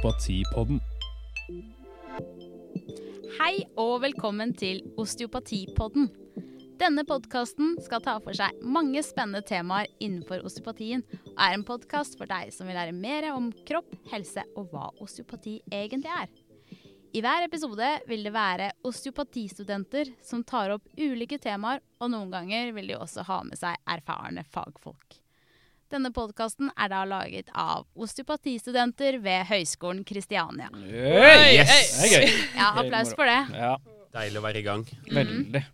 Osteopatipodden. Hei og velkommen til Osteopatipodden. Denne podkasten skal ta for seg mange spennende temaer innenfor osteopatien, og er en podkast for deg som vil lære mer om kropp, helse og hva osteopati egentlig er. I hver episode vil det være osteopatistudenter som tar opp ulike temaer, og noen ganger vil de også ha med seg erfarne fagfolk. Denne podkasten er da laget av osteopatistudenter ved Høgskolen Kristiania. Hey, Yes! Hey, hey. gøy. Ja, applaus for det. Ja, Deilig å være i gang. veldig.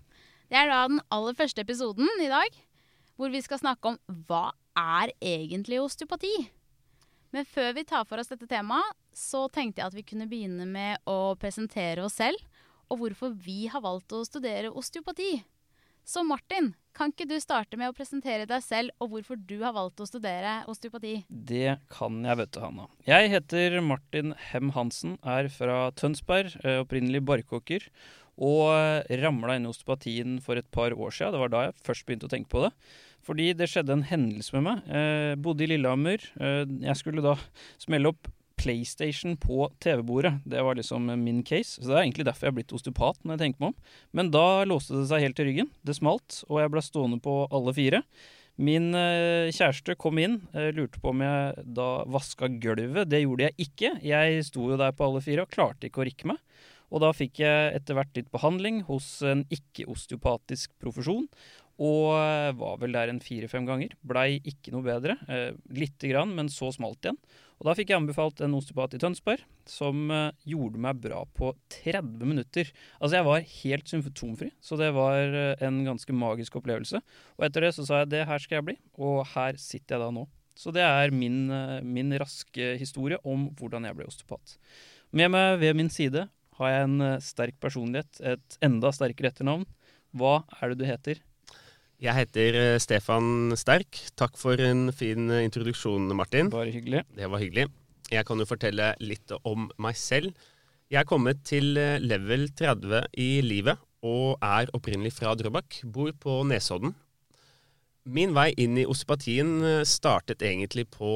Det er da den aller første episoden i dag, hvor vi skal snakke om hva er egentlig osteopati? Men før vi tar for oss dette temaet, så tenkte jeg at vi kunne begynne med å presentere oss selv, og hvorfor vi har valgt å studere osteopati. Så Martin, kan ikke du starte med å presentere deg selv, og hvorfor du har valgt å studere osteopati? Det kan jeg, vet du, Hanna. Jeg heter Martin Hem Hansen, er fra Tønsberg, eh, opprinnelig barkåker. Og eh, ramla inn i osteopatien for et par år siden. Det var da jeg først begynte å tenke på det. Fordi det skjedde en hendelse med meg. Jeg bodde i Lillehammer. Eh, jeg skulle da smelle opp PlayStation på TV-bordet. Det var liksom min case. Så det er egentlig derfor jeg har blitt osteopat, når jeg tenker meg om. Men da låste det seg helt i ryggen. Det smalt, og jeg ble stående på alle fire. Min eh, kjæreste kom inn, eh, lurte på om jeg da vaska gulvet. Det gjorde jeg ikke. Jeg sto jo der på alle fire og klarte ikke å rikke meg. Og da fikk jeg etter hvert litt behandling hos en ikke-osteopatisk profesjon. Og eh, var vel der en fire-fem ganger. Blei ikke noe bedre. Eh, Lite grann, men så smalt igjen. Og da fikk jeg anbefalt en osteopat i Tønsberg som eh, gjorde meg bra på 30 minutter. Altså jeg var helt symptomfri, så det var eh, en ganske magisk opplevelse. Og etter det så sa jeg det her skal jeg bli, og her sitter jeg da nå. Så det er min, eh, min raske historie om hvordan jeg ble osteopat. Med meg ved min side har jeg en sterk personlighet, et enda sterkere etternavn. Hva er det du heter? Jeg heter eh, Stefan Sterk. Takk for en fin eh, introduksjon, Martin. Bare hyggelig. Det var hyggelig. Jeg kan jo fortelle litt om meg selv. Jeg er kommet til eh, level 30 i livet og er opprinnelig fra Drøbak. Bor på Nesodden. Min vei inn i osteopatien startet egentlig på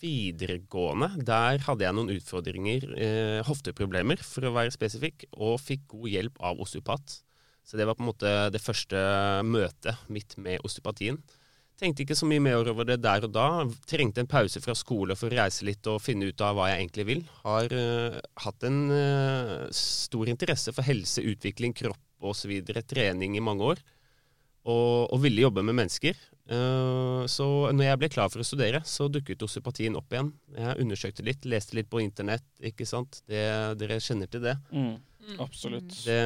videregående. Der hadde jeg noen utfordringer, eh, hofteproblemer for å være spesifikk, og fikk god hjelp av osteopat. Så det var på en måte det første møtet mitt med osteopatien. Tenkte ikke så mye mer over det der og da. Trengte en pause fra skole for å reise litt og finne ut av hva jeg egentlig vil. Har uh, hatt en uh, stor interesse for helse, utvikling, kropp osv. Trening i mange år. Og, og ville jobbe med mennesker. Uh, så når jeg ble klar for å studere, så dukket osteopatien opp igjen. Jeg undersøkte litt, leste litt på internett, ikke sant. Det, dere kjenner til det. Mm, absolutt. Det,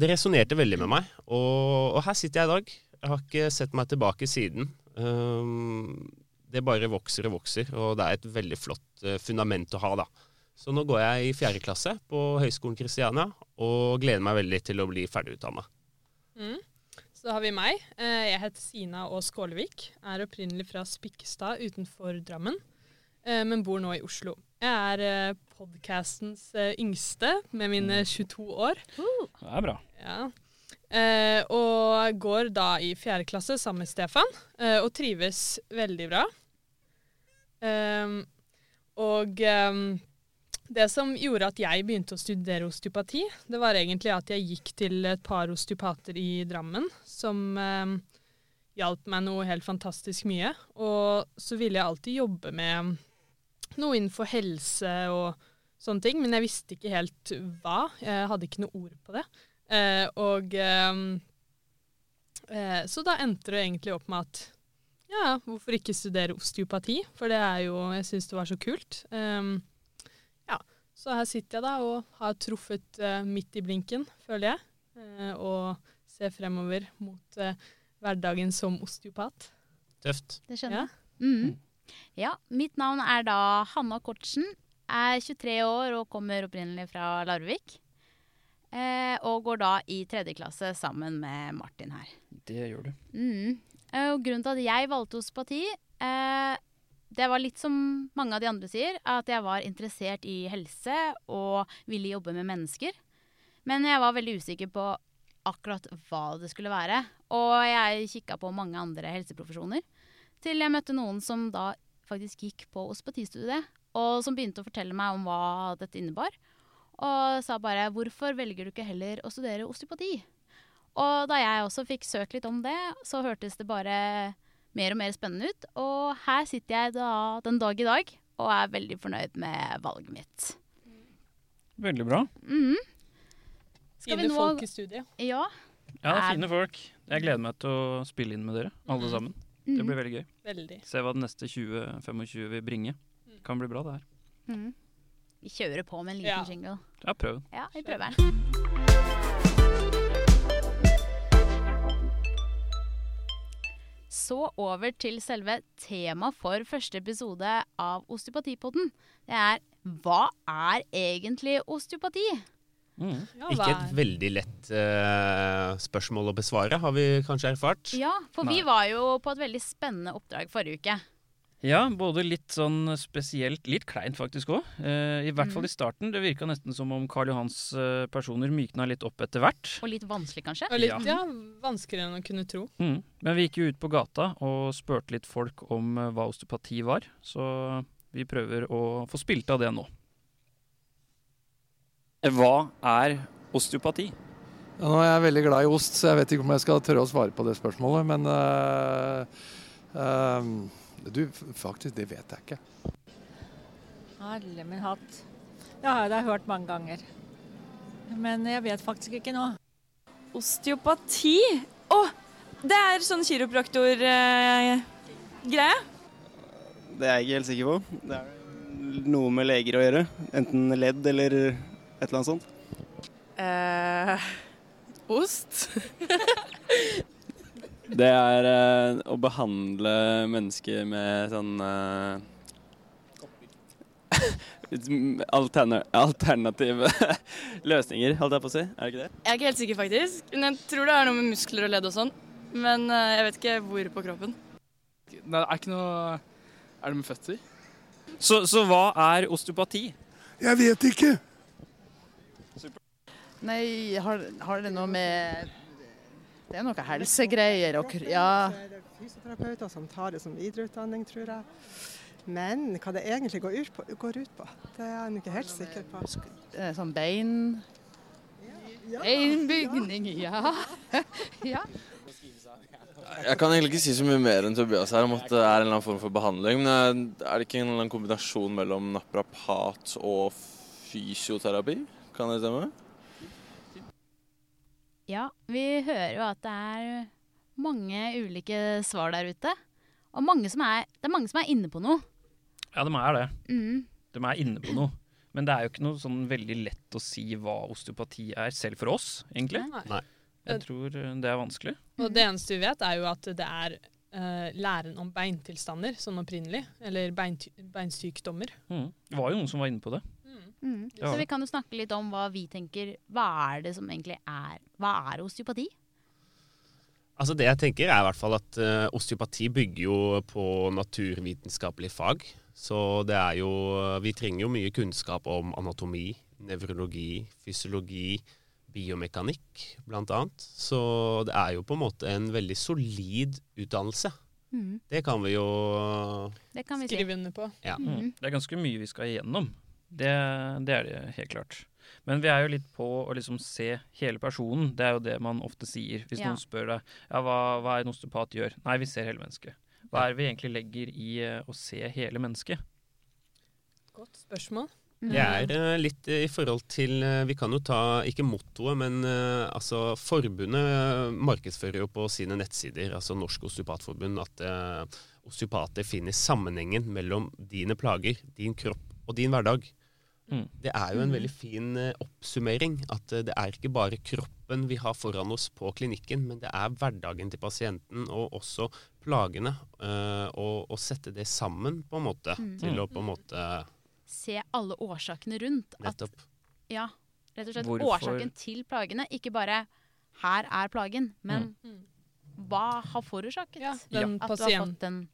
det resonnerte veldig med meg, og, og her sitter jeg i dag. Jeg har ikke sett meg tilbake siden. Um, det bare vokser og vokser, og det er et veldig flott eh, fundament å ha, da. Så nå går jeg i fjerde klasse på Høgskolen Kristiania, og gleder meg veldig til å bli ferdigutdanna. Mm. Så har vi meg. Eh, Jeg heter Sina Aas Skålevik. Er opprinnelig fra Spikkestad utenfor Drammen, eh, men bor nå i Oslo. Jeg er podkastens yngste med mine 22 år. Det er bra. Ja. Eh, og går da i fjerde klasse sammen med Stefan, eh, og trives veldig bra. Eh, og ehm, det som gjorde at jeg begynte å studere osteopati, det var egentlig at jeg gikk til et par osteopater i Drammen som eh, hjalp meg noe helt fantastisk mye. Og så ville jeg alltid jobbe med noe innenfor helse og sånne ting, men jeg visste ikke helt hva. Jeg hadde ikke noe ord på det. Eh, og ehm, eh, Så da endte det egentlig opp med at ja, hvorfor ikke studere osteopati? For det er jo Jeg syns det var så kult. Um, ja, så her sitter jeg da og har truffet uh, midt i blinken, føler jeg. Uh, og ser fremover mot uh, hverdagen som osteopat. Tøft. Det skjønner jeg. Ja. jeg. Ja, mitt navn er da Hanna Kortsen. Er 23 år og kommer opprinnelig fra Larvik. Eh, og går da i tredje klasse sammen med Martin her. Det gjør du. Mhm. Eh, Og grunnen til at jeg valgte osteopati, eh, det var litt som mange av de andre sier, at jeg var interessert i helse og ville jobbe med mennesker. Men jeg var veldig usikker på akkurat hva det skulle være. Og jeg kikka på mange andre helseprofesjoner. Til jeg møtte noen som da faktisk gikk på osteopatistudiet. og som begynte å fortelle meg om hva dette innebar. Og sa bare 'hvorfor velger du ikke heller å studere osteopati'? Og da jeg også fikk søkt litt om det, så hørtes det bare mer og mer spennende ut. Og her sitter jeg da den dag i dag og er veldig fornøyd med valget mitt. Veldig bra. Mhm. Skal vi Fine nå- folk i studiet. Ja. Ja, fine folk. Jeg gleder meg til å spille inn med dere, alle Mhm. Sammen. Det Mhm. blir veldig gøy. Veldig. Se hva den neste 20-25 vil bringe. Kan bli bra, det her. Mm. Vi kjører på med en liten Ja. jingle. Ja, prøv. den. Ja, vi prøver den. Så over til selve temaet for første episode av Osteopatipodden. Det er hva er egentlig osteopati? Mm. Ja, Ikke et veldig lett uh, spørsmål å besvare, har vi kanskje erfart. Ja, for vi var jo på et veldig spennende oppdrag forrige uke. Ja, både litt sånn spesielt, litt kleint faktisk òg. Uh, I hvert mm. fall i starten. Det virka nesten som om Karl Johans uh, personer mykna litt opp etter hvert. Og litt vanskelig, kanskje. Og litt Ja. ja, vanskeligere enn å kunne tro. Mm. Men vi gikk jo ut på gata og spurte litt folk om eh, hva osteopati var. Så vi prøver å få spilt av det nå. Hva er osteopati? Ja, nå er jeg veldig glad i ost, så jeg vet ikke om jeg skal tørre å svare på det spørsmålet. Men uh, uh, du, faktisk, det vet jeg ikke. Alle min hatt. Det har jeg da hørt mange ganger. Men jeg vet faktisk ikke nå. Osteopati? Å, det er sånn kiropraktor-greie. Det er jeg ikke helt sikker på. Det er noe med leger å gjøre. Enten ledd eller et eller annet sånt. eh, ost? Det er eh, å behandle mennesker med sånn eh, alterna alternative løsninger, holdt jeg på å si. Er det ikke det? Jeg er ikke helt sikker, faktisk. Men jeg tror det er noe med muskler og ledd og sånn. Men eh, jeg vet ikke hvor på kroppen. Nei, det er ikke noe Er det med føtter? Så, så hva er osteopati? Jeg vet ikke. Nei, har, har det noe med Det er noe helsegreier og Det Ja. Fysioterapeuter som tar det som videreutdanning, tror jeg. Men hva det egentlig går ut på, går ut på det er jeg ikke helt sikker på. Sånn bein Beinbygning, ja. ja. Jeg kan egentlig ikke si så mye mer enn Tobias her om at det er en eller annen form for behandling. Men er det ikke en eller annen kombinasjon mellom naprapat og fysioterapi? Kan det stemme? Ja, vi hører jo at det er mange ulike svar der ute. Og mange som er, det er mange som er inne på noe. Ja, de er det. Mm. De er inne på noe. Men det er jo ikke noe sånn veldig lett å si hva osteopati er, selv for oss, egentlig. Nei. Nei. Jeg tror eh, det er vanskelig. Og det eneste vi vet, er jo at det er uh, læren om beintilstander, sånn opprinnelig. Eller beinty- beinsykdommer. Mm. Det var jo noen som var inne på det. Mhm. Ja. Så vi kan jo snakke litt om hva vi tenker. Hva er det som egentlig er Hva er osteopati? Altså Det jeg tenker er i hvert fall at uh, osteopati bygger jo på naturvitenskapelige fag. Så det er jo Vi trenger jo mye kunnskap om anatomi, nevrologi, fysiologi, biomekanikk annet. Så det er jo på en måte en veldig solid utdannelse. Mm. Det kan vi jo Det kan vi si. Skrive under på. Ja. Mm. Det er ganske mye vi skal igjennom. Det, det er det helt klart. Men vi er jo litt på å liksom se hele personen. Det er jo det man ofte sier hvis Ja. noen spør deg ja, hva, hva er en osteopat gjør. Nei, vi ser hele mennesket. Hva er det vi egentlig legger i eh, å se hele mennesket? Godt spørsmål. Mhm. Jeg er eh, litt i forhold til eh, Vi kan jo ta, ikke mottoet, men eh, altså forbundet eh, markedsfører jo på sine nettsider, altså Norsk Osteopatforbund, at uh, osteopater finner sammenhengen mellom dine plager, din kropp og din hverdag. Mm. Det er jo en Mhm. veldig fin eh, oppsummering. At eh, det er ikke bare kroppen vi har foran oss på klinikken, men det er hverdagen til pasienten og også plagene. å og, og sette det sammen, på en måte, Mhm. til å på en måte Se alle årsakene rundt. At, ja, rett og slett Hvorfor- årsaken til plagene. Ikke bare 'her er plagen', men Mm. hva har forårsaket Ja, den at du har fått den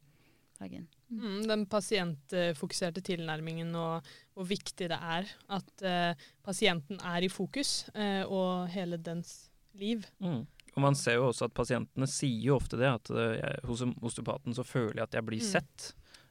plagen. Mm, den pasientfokuserte tilnærmingen og hvor viktig det er at uh, pasienten er i fokus, uh, og hele dens liv. Mm. Og man ser jo også at pasientene sier jo ofte det, at eh, jeg, hos osteopaten så føler jeg at jeg blir Mm. sett.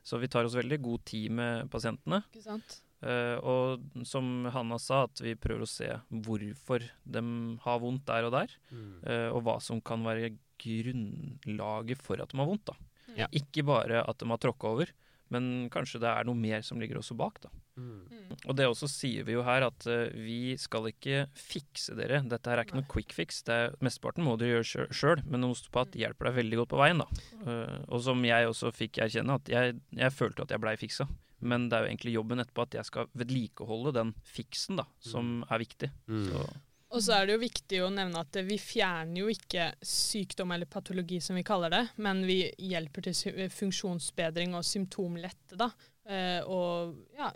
Så vi tar oss veldig god tid med pasientene. Ikke sant? Uh, og som Hanna sa, at vi prøver å se hvorfor de har vondt der og der. Mm. Uh, og hva som kan være grunnlaget for at de har vondt. da. Ja. Ikke bare at de har tråkka over, men kanskje det er noe mer som ligger også bak. da. Mm. Og det også sier vi jo her, at uh, vi skal ikke fikse dere. Dette her er ikke noe quick fix. Det er, mesteparten må dere gjøre sjøl, men en osteopat hjelper deg veldig godt på veien. da. Uh, og som jeg også fikk erkjenne, at jeg, jeg følte at jeg blei fiksa. Men det er jo egentlig jobben etterpå at jeg skal vedlikeholde den fiksen, da, som er viktig. Mm. Så, Og så er det jo viktig å nevne at vi fjerner jo ikke sykdom eller patologi, som vi kaller det, men vi hjelper til funksjonsbedring og symptomlette, da. Eh, og ja,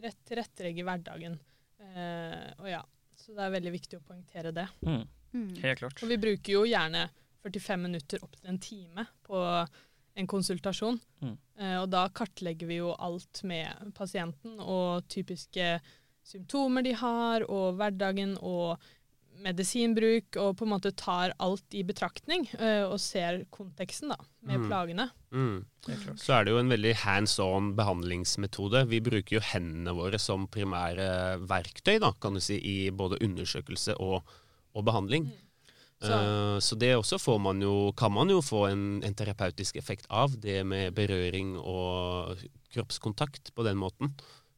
rett tilrettelegge hverdagen. Eh, og ja, så det er veldig viktig å poengtere det. mm, Mm. helt klart. Og vi bruker jo gjerne 45 minutter opp til en time på en konsultasjon. Mm. Eh, og da kartlegger vi jo alt med pasienten og typiske symptomer de har, og hverdagen og medisinbruk, og på en måte tar alt i betraktning uh, og ser konteksten da, med Mm. plagene. Mm. Så er det jo en veldig hands on behandlingsmetode. Vi bruker jo hendene våre som primære verktøy, da, kan du si, i både undersøkelse og, og behandling. Så- Eh, Så det også får man jo, kan man jo få en, en terapeutisk effekt av, det med berøring og kroppskontakt på den måten.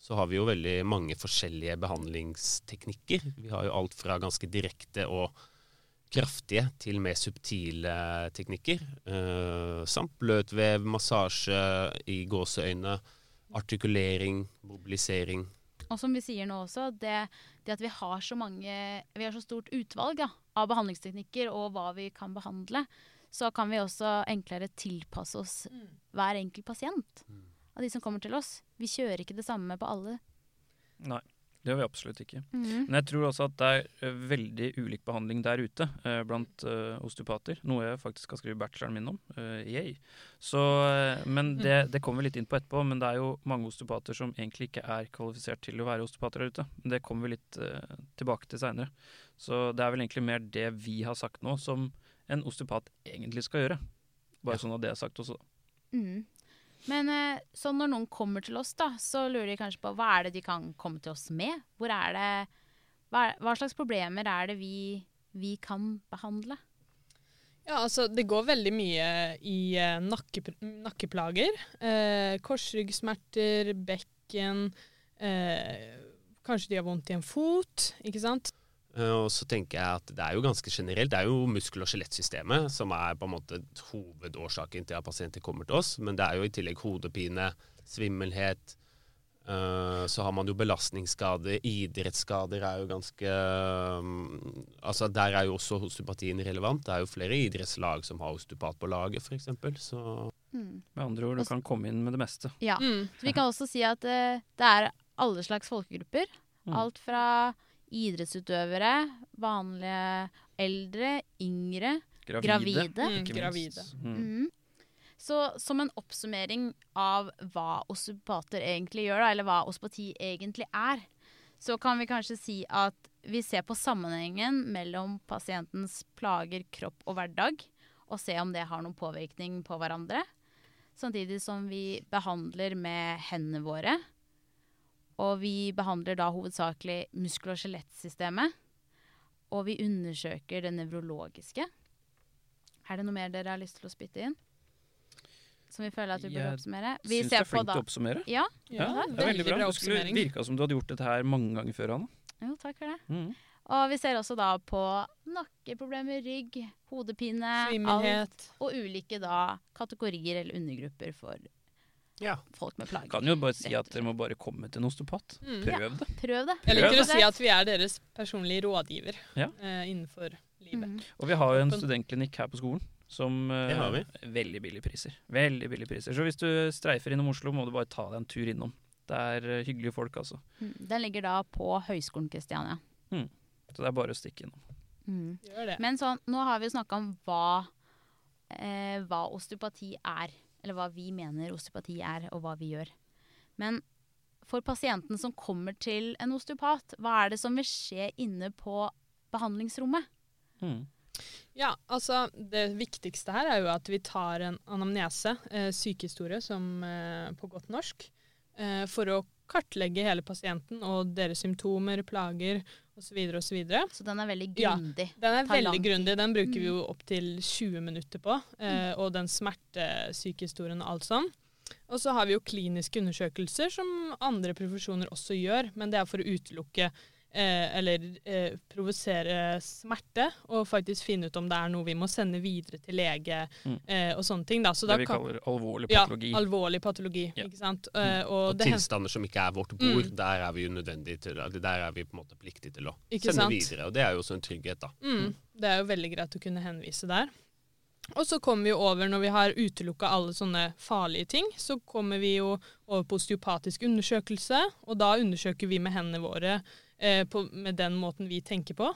Så har vi jo veldig mange forskjellige behandlingsteknikker. Vi har jo alt fra ganske direkte og kraftige til mer subtile teknikker. Eh, samt bløtvev, massasje i gåseøyne, artikulering, mobilisering. Og som vi sier nå også, det, det at vi har så mange Vi har så stort utvalg da, av behandlingsteknikker og hva vi kan behandle, så kan vi også enklere tilpasse oss hver enkelt pasient av de som kommer til oss. Vi kjører ikke det samme på alle. Nei, det gjør vi absolutt ikke. Mhm. Men jeg tror også at det er eh, veldig ulik behandling der ute eh, blant eh, osteopater. Noe jeg faktisk skal skrive bacheloren min om. Eh. Så, eh, men det, det kommer vi litt inn på etterpå. Men det er jo mange osteopater som egentlig ikke er kvalifisert til å være osteopater der ute. Det kommer vi litt eh, tilbake til seinere. Så det er vel egentlig mer det vi har sagt nå, som en osteopat egentlig skal gjøre. Bare sånn at det er sagt også. Mhm. Men eh, så når noen kommer til oss, da, så lurer de kanskje på hva er det de kan komme til oss med? Hvor er det, hva, er- hva slags problemer er det vi, vi kan behandle? Ja, altså det går veldig mye i eh, nakke, nakkeplager. Eh, korsryggsmerter, bekken. Eh, kanskje de har vondt i en fot, ikke sant. Eh, Og så tenker jeg at det er jo ganske generelt. Det er jo muskel- og skjelettsystemet som er på en måte hovedårsaken til at pasienter kommer til oss. Men det er jo i tillegg hodepine, svimmelhet. eh, Så har man jo belastningsskader. Idrettsskader er jo ganske um, Altså Der er jo også osteopatien relevant. Det er jo flere idrettslag som har osteopat på laget, f.eks. Så Mm. Med andre ord, du kan komme inn med det meste. Ja. Så vi kan også si at eh, det er alle slags folkegrupper. Mm. Alt fra idrettsutøvere, vanlige eldre, yngre, Gravide, gravide. Mm, ikke gravide. Mm. Mhm. Så som en oppsummering av hva osteopater egentlig gjør, da, eller hva osteopati egentlig er, så kan vi kanskje si at vi ser på sammenhengen mellom pasientens plager, kropp og hverdag, og ser om det har noen påvirkning på hverandre. Samtidig som vi behandler med hendene våre. Og vi behandler da hovedsakelig muskel- og skjelettsystemet. Og vi undersøker det nevrologiske. Er det noe mer dere har lyst til å spytte inn? Som vi føler at vi burde oppsummere? Vi Syns du er flink til å oppsummere. Ja, Ja, det er veldig bra. bra Det skulle virka som du hadde gjort dette her mange ganger før, Anna. Jo, takk for det. Mm. Og vi ser også da på nakkeproblemer, rygg, hodepine, Svimmelhet. alt, og ulike da kategorier eller undergrupper for ja. folk med plager. Kan jo bare si at dere må bare komme til en osteopat. Mm. Prøv det. Prøv det. Jeg liker å si at vi er deres personlige rådgiver Ja. uh, innenfor livet. Mm. Og vi har jo en studentklinikk her på skolen som uh. Veldig billige priser. Veldig billige priser. Så hvis du streifer innom Oslo, må du bare ta deg en tur innom. Det er uh, hyggelige folk, altså. Mm, Den ligger da på Høgskolen Kristiania. Så det er bare å stikke innom. Mm. Gjør det. Men sånn, nå har vi snakka om hva, eh, hva osteopati er. Eller hva vi mener osteopati er, og hva vi gjør. Men for pasienten som kommer til en osteopat, hva er det som vil skje inne på behandlingsrommet? Mm. Ja, altså det viktigste her er jo at vi tar en anamnese, eh, sykehistorie som eh, på godt norsk, eh, for å kartlegge hele pasienten og deres symptomer, plager osv. osv. Så, videre. Så den er veldig Ja, den er veldig grundig. Den bruker vi Mm. jo opptil 20 minutter på. Eh, og den smertesykehistorien og alt sånn. Og så har vi jo kliniske undersøkelser som andre profesjoner også gjør, men det er for å utelukke eh, eller eh, provosere smerte, og faktisk finne ut om det er noe vi må sende videre til lege Mm. eh, og sånne ting. Da. Så Det da vi kan- kaller alvorlig patologi. Ja, alvorlig patologi, Ja. ikke sant. Eh, og Og det tilstander som ikke er vårt bord, Mm. der er vi jo nødvendig til Der er vi på en måte pliktig til å Ikke sende sant? videre. Og det er jo også en trygghet, da. Mm, det er jo veldig greit å kunne henvise der. Og så kommer vi over, når vi har utelukka alle sånne farlige ting, så kommer vi jo over på osteopatisk undersøkelse, og da undersøker vi med hendene våre på, med den måten vi tenker på.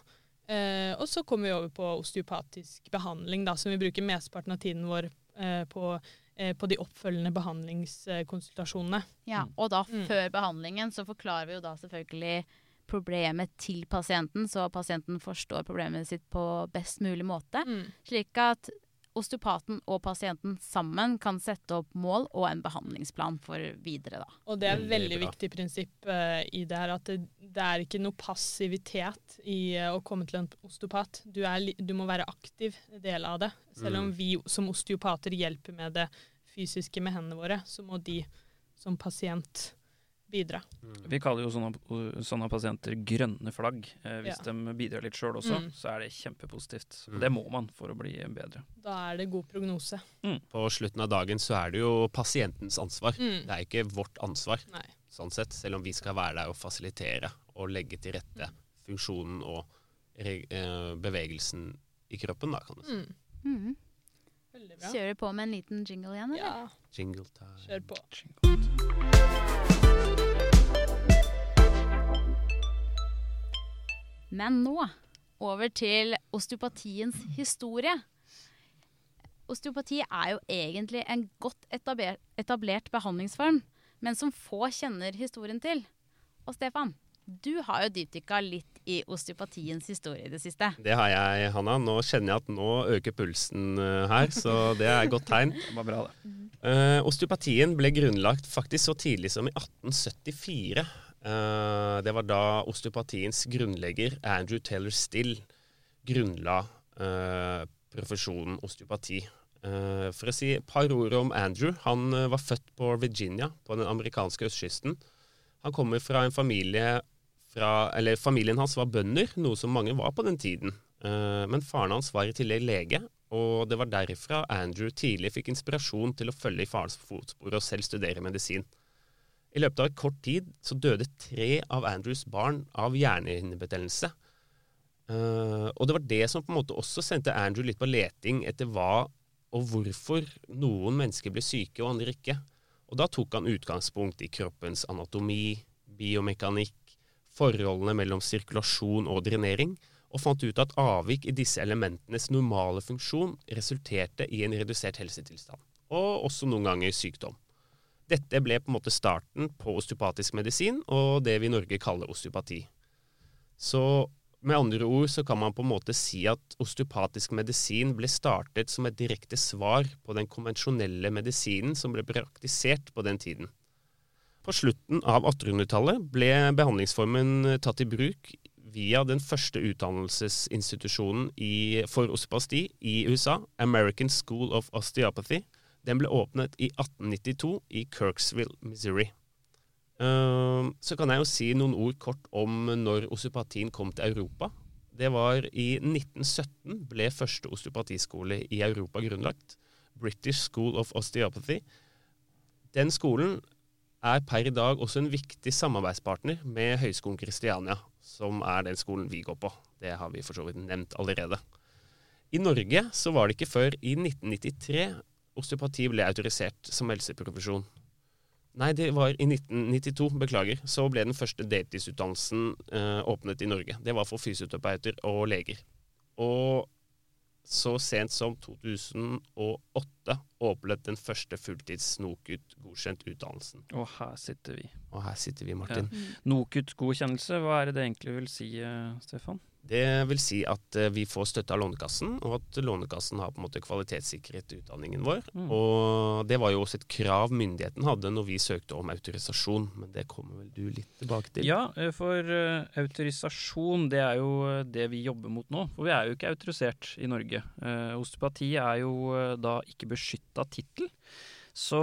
Eh, og så kommer vi over på osteopatisk behandling, da, som vi bruker mesteparten av tiden vår eh, på, eh, på de oppfølgende behandlingskonsultasjonene. Ja, og da Mm. før behandlingen så forklarer vi jo da selvfølgelig problemet til pasienten, så pasienten forstår problemet sitt på best mulig måte. Mm. Slik at osteopaten og pasienten sammen kan sette opp mål og en behandlingsplan for videre, da. Og det er et Veldig veldig viktig prinsipp uh, i det her, at det, det er ikke noe passivitet i uh, å komme til en osteopat. Du, er, du må være aktiv del av det. Selv om Mm. vi som osteopater hjelper med det fysiske med hendene våre, så må de som pasient bidra. Vi kaller jo sånne, sånne pasienter grønne flagg. Eh, hvis Ja. de bidrar litt sjøl også, Mm. så er det kjempepositivt. Mm. det må man for å bli bedre. Da er det god prognose. På slutten av dagen så er det jo pasientens ansvar. Mm. Det er ikke vårt ansvar. Nei. Sånn sett, selv om vi skal være der og fasilitere og legge til rette funksjonen og re eh, bevegelsen i kroppen, da, kan du si. Mm. Bra. Kjører på med en liten jingle igjen, eller? Ja, Jingle time. kjør på. Men nå over til osteopatiens historie. Osteopati er jo egentlig en godt etablert, behandlingsform, men som få kjenner historien til. Og Stefan, du har jo dypdykka litt i osteopatiens historie i det siste. Det har jeg, Hanna. Nå kjenner jeg at nå øker pulsen eh, her, så det er et godt tegn. Det var bra, det. Uh, osteopatien ble grunnlagt faktisk så tidlig som i 1874. Eh, det var da osteopatiens grunnlegger Andrew Taylor Still grunnla uh, profesjonen osteopati. Uh, for å si et par ord om Andrew. Han var født på Virginia, på den amerikanske østkysten. Han kommer fra en familie fra, eller Familien hans var bønder, noe som mange var på den tiden. Men faren hans var i tillegg lege, og det var derifra Andrew tidlig fikk inspirasjon til å følge i farens fotspor og selv studere medisin. I løpet av kort tid så døde tre av Andrews barn av hjernehinnebetennelse. Uh, og det var det som på en måte også sendte Andrew litt på leting etter hva og hvorfor noen mennesker ble syke og andre ikke. Og da tok han utgangspunkt i kroppens anatomi, biomekanikk, forholdene mellom sirkulasjon og drenering, og fant ut at avvik i disse elementenes normale funksjon resulterte i en redusert helsetilstand, og også noen ganger sykdom. Dette ble på en måte starten på osteopatisk medisin og det vi i Norge kaller osteopati. Så med andre ord så kan man på en måte si at osteopatisk medisin ble startet som et direkte svar på den konvensjonelle medisinen som ble praktisert på den tiden. På slutten av 1800-tallet ble behandlingsformen tatt i bruk via den første utdannelsesinstitusjonen i, for osteopati i USA, American School of Osteopathy. Den ble åpnet i 1892 i Kirksville, Missouri. Uh, så kan jeg jo si noen ord kort om når osteopatien kom til Europa. Det var i 1917 ble første osteopatiskole i Europa grunnlagt. British School of Osteopathy. Den skolen er per i dag også en viktig samarbeidspartner med Høgskolen Kristiania, som er den skolen vi går på. Det har vi for så vidt nevnt allerede. I Norge så var det ikke før i 1993 osteopati ble autorisert som helseprofesjon. Nei, det var i 1992, beklager. Så ble den første deltidsutdannelsen eh, åpnet i Norge. Det var for fysioterapeuter og leger. Og så sent som 2008 åpnet den første fulltids-NOKUT godkjent utdannelsen. Og her sitter vi. Og her sitter vi, Martin. Ja. NOKUT-godkjennelse, hva er det det egentlig vil si, eh, Stefan? Det vil si at eh, vi får støtte av Lånekassen, og at Lånekassen har på en måte kvalitetssikret utdanningen vår. Mm. Og det var jo også et krav myndigheten hadde når vi søkte om autorisasjon, men det kommer vel du litt tilbake til? Ja, eh, for eh, autorisasjon det er jo det vi jobber mot nå. For vi er jo ikke autorisert i Norge. Osteopati er jo da ikke beskytta tittel. Så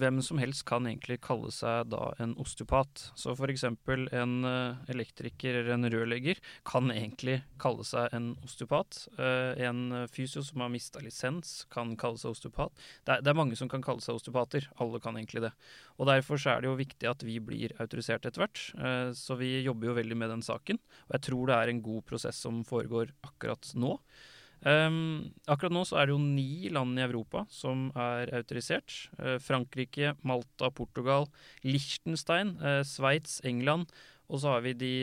hvem som helst kan egentlig kalle seg da en osteopat. Så f.eks. en eh, elektriker eller en rørlegger kan egentlig kalle seg en osteopat. Eh, en fysio som har mista lisens, kan kalle seg osteopat. Det er, det er mange som kan kalle seg osteopater. Alle kan egentlig det. Og Derfor er det jo viktig at vi blir autorisert etter hvert. Eh, Så vi jobber jo veldig med den saken. Og jeg tror det er en god prosess som foregår akkurat nå. Um, akkurat nå så er det jo ni land i Europa som er autorisert. Uh, Frankrike, Malta, Portugal, Liechtenstein, uh, Sveits, England. Og så har vi de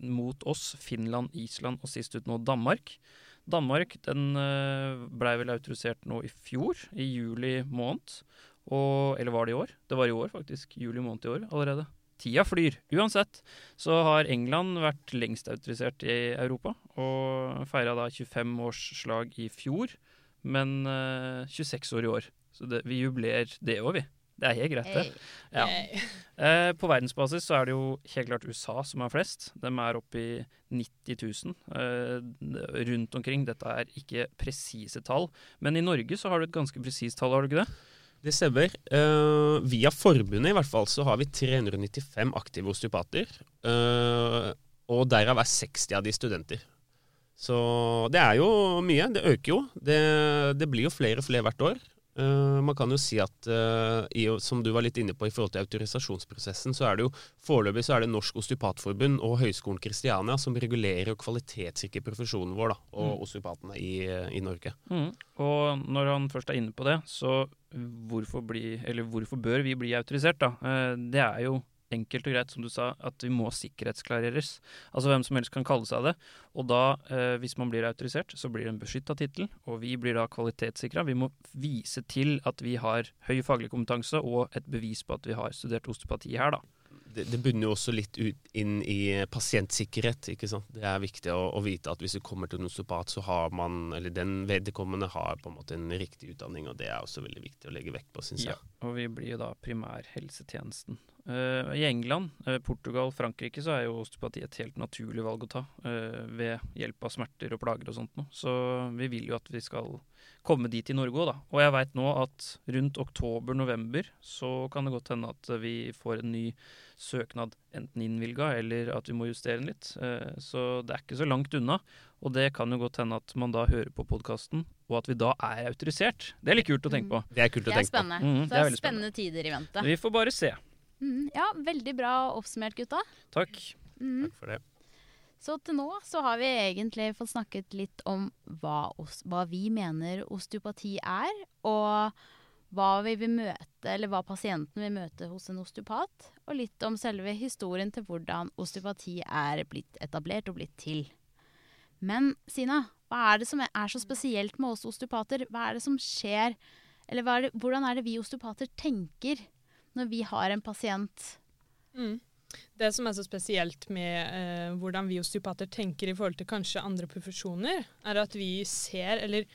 mot oss Finland, Island og sist ut nå Danmark. Danmark den uh, blei vel autorisert nå i fjor, i juli måned. Og, eller var det i år? Det var i år, faktisk. Juli måned i år allerede. Tida flyr. Uansett så har England vært lengst autorisert i Europa, og feira da 25-årsslag i fjor, men eh, 26 år i år. Så det, vi jubler det òg, vi. Det er helt greit, det. Ja. Eh, på verdensbasis så er det jo helt klart USA som er flest. De er oppe i 90 000 eh, rundt omkring. Dette er ikke presise tall, men i Norge så har du et ganske presist tall, har du ikke det? Det stemmer. Uh, via forbundet i hvert fall så har vi 395 aktive osteopater. Uh, og derav er 60 av de studenter. Så det er jo mye. Det øker jo. Det, det blir jo flere og flere hvert år. Eh, man kan jo si at, eh, som du var litt inne på i forhold til autorisasjonsprosessen, så er det jo foreløpig så er det Norsk Osteopatforbund og Høgskolen Kristiania som regulerer og kvalitetssikrer profesjonen vår da, og Mm. osteopatene i, i Norge. Mm. Og når han først er inne på det, så hvorfor, bli, eller hvorfor bør vi bli autorisert, da? Eh, Det er jo enkelt og greit, som du sa, at vi må sikkerhetsklareres. Altså hvem som helst kan kalle seg det. Og da, eh, hvis man blir autorisert, så blir det en beskytta tittel, og vi blir da kvalitetssikra. Vi må vise til at vi har høy faglig kompetanse og et bevis på at vi har studert osteopati her, da. Det, det bunner jo også litt ut inn i pasientsikkerhet. ikke sant? Det er viktig å, å vite at hvis du kommer til en osteopat, så har man, eller den vedkommende har på en måte en riktig utdanning, og det er også veldig viktig å legge vekt på, syns Ja, jeg. og vi blir jo da primærhelsetjenesten. Uh, I England, uh, Portugal, Frankrike så er jo osteopati et helt naturlig valg å ta uh, ved hjelp av smerter og plager og sånt noe. Så vi vil jo at vi skal komme dit i Norge òg, da. Og jeg veit nå at rundt oktober-november så kan det godt hende at vi får en ny søknad enten innvilga eller at vi må justere den litt. Eh, Så det er ikke så langt unna. Og det kan jo godt hende at man da hører på podkasten, og at vi da er autorisert. Det er litt kult å tenke på. Det er kult Det er spennende. Mm, Så det det er er veldig spennende. tider i vente. Vi får bare se. Mm, ja, veldig bra oppsummert, gutta. Takk. Mm. Takk for det. Så til nå så har vi egentlig fått snakket litt om hva, os hva vi mener osteopati er, og hva vi vil møte, eller hva pasienten vil møte hos en osteopat, og litt om selve historien til hvordan osteopati er blitt etablert og blitt til. Men Sina, hva er det som er så spesielt med oss osteopater? Hva er det som skjer, eller er det, hvordan er det vi osteopater tenker når vi har en pasient? Mm. Det som er så spesielt med eh, hvordan vi osteopater tenker i forhold til kanskje andre profesjoner, er at vi ser, eller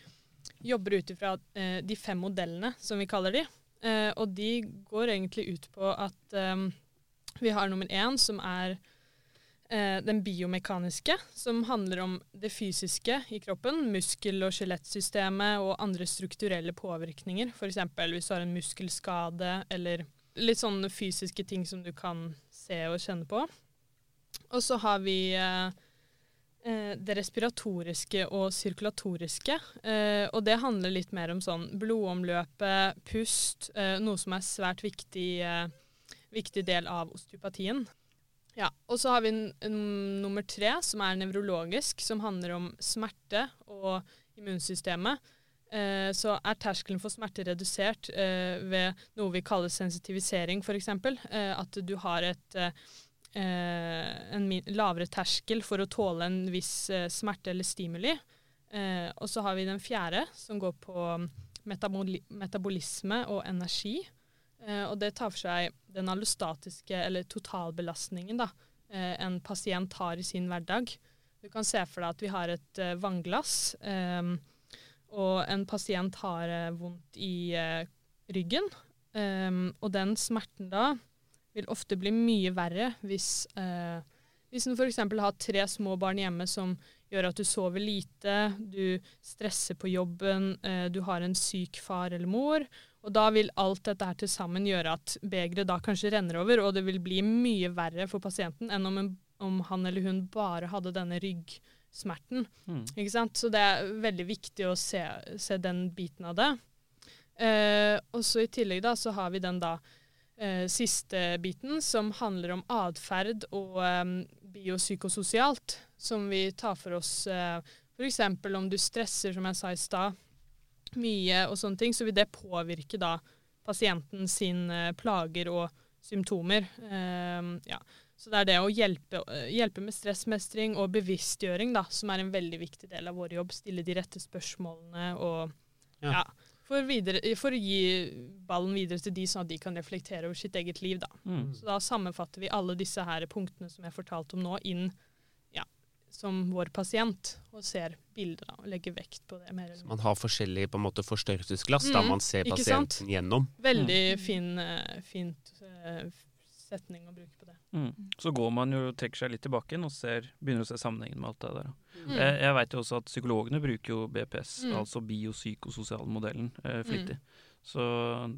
jobber ut ifra eh, de fem modellene, som vi kaller de. Eh, og de går egentlig ut på at eh, vi har nummer én, som er eh, den biomekaniske, som handler om det fysiske i kroppen, muskel- og skjelettsystemet og andre strukturelle påvirkninger. F.eks. hvis du har en muskelskade eller litt sånne fysiske ting som du kan se og kjenne på. Og så har vi eh, det respiratoriske og sirkulatoriske. Eh, og det handler litt mer om sånn blodomløpet, pust, eh, noe som er svært viktig, eh, viktig del av osteopatien. Ja, Og så har vi nummer tre, som er nevrologisk, som handler om smerte og immunsystemet. Eh, så er terskelen for smerte redusert eh, ved noe vi kaller sensitivisering, f.eks. Eh, at du har et, eh, en min lavere terskel for å tåle en viss eh, smerte eller stimuli. Eh, og så har vi den fjerde, som går på metaboli metabolisme og energi. Eh, og det tar for seg den allostatiske, eller totalbelastningen, da, eh, en pasient har i sin hverdag Du kan se for deg at vi har et eh, vannglass, eh, og en pasient har eh, vondt i eh, ryggen. Eh, og den smerten da vil ofte bli mye verre hvis, eh, hvis en f.eks. har tre små barn hjemme som gjør at du sover lite, du stresser på jobben, eh, du har en syk far eller mor. Og da vil alt dette her til sammen gjøre at begeret da kanskje renner over, og det vil bli mye verre for pasienten enn om, en, om han eller hun bare hadde denne ryggsmerten. Mm. Ikke sant? Så det er veldig viktig å se, se den biten av det. Eh, og så i tillegg da, så har vi den da eh, siste biten, som handler om atferd og eh, biopsykososialt, som vi tar for oss eh, f.eks. om du stresser, som jeg sa i stad, mye og sånne ting, så vil det påvirke da pasienten sin eh, plager og symptomer. Eh, ja. Så det er det å hjelpe, eh, hjelpe med stressmestring og bevisstgjøring da, som er en veldig viktig del av vår jobb. Stille de rette spørsmålene og Ja. ja. For, videre, for å gi ballen videre til de, sånn at de kan reflektere over sitt eget liv. Da. Mm. Så da sammenfatter vi alle disse her punktene som jeg fortalte om nå, inn ja, som vår pasient, og ser bildet da, og legger vekt på det. mer eller mindre. Man har forskjellige på en måte forstørrelsesglass da Mm, man ser pasienten gjennom. Veldig fin, eh, fint eh, setning å bruke på det. Mm. Så går man jo trekker seg litt tilbake igjen og ser, begynner å se sammenhengen med alt det der. Mm. Jeg, jeg vet jo også at psykologene bruker jo BPS, Mm. altså biopsykososialmodellen, eh, flittig. Så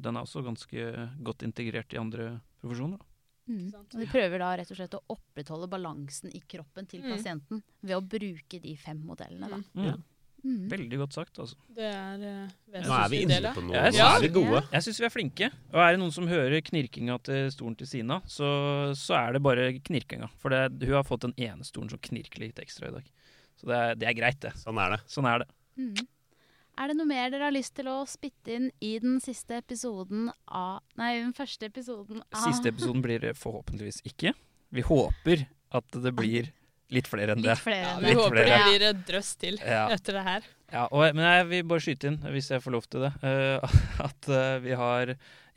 den er også ganske godt integrert i andre profesjoner. da. Mm. Og vi prøver da rett og slett å opprettholde balansen i kroppen til Mm. pasienten ved å bruke de fem modellene. Da. Mm. Mm. Veldig godt sagt, altså. Det er uh, Nå er vi inne på noe. Jeg Nå er vi gode. Jeg syns vi er flinke. Og er det noen som hører knirkinga til stolen til Sina, så, så er det bare knirkinga. For det, hun har fått den ene stolen som knirker litt ekstra i dag. Så det er, det er greit, det. Sånn er det. Sånn er det. Mm. Er det noe mer dere har lyst til å spytte inn i den siste episoden av Nei, den første episoden av Siste episoden blir det forhåpentligvis ikke. Vi håper at det blir litt flere enn det. Litt flere enn Vi Litt håper flere. det blir et drøss til Ja. etter det her. Ja, og, men jeg vil bare skyte inn, hvis jeg får lov til det, uh, at uh, vi har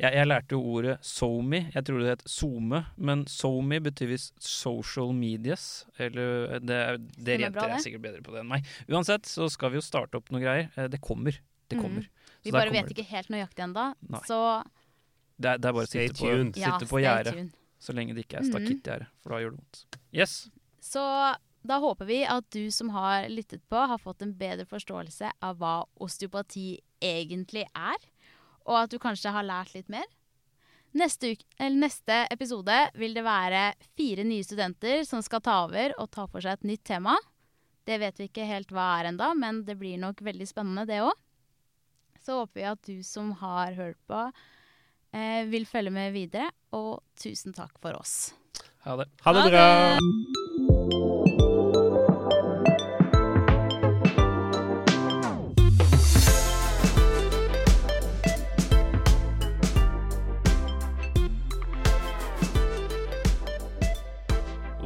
jeg, jeg lærte jo ordet SoMe. Jeg trodde det het SoMe, men SoMe betyr visst social medias. Eller det, er- dere jenter er sikkert bedre på det enn meg. Uansett så skal vi jo starte opp noen greier. Uh, Det kommer. Det Mm. Vi Så bare kommer vet det. ikke helt nøyaktig ennå, så Det er, det er bare å sitte på. Ja, sitte på gjerdet. Så lenge det ikke er Mhm. stakittgjerde, for da gjør det vondt. Yes. Så da håper vi at du som har lyttet på, har fått en bedre forståelse av hva osteopati egentlig er, og at du kanskje har lært litt mer. Neste, uke, neste episode vil det være fire nye studenter som skal ta over og ta for seg et nytt tema. Det vet vi ikke helt hva er ennå, men det blir nok veldig spennende, det òg. Så håper vi at du som har hørt på, eh, vil følge med videre, og tusen takk for oss. Ha det. Ha det Ha bra! det!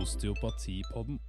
Osteopatipodden.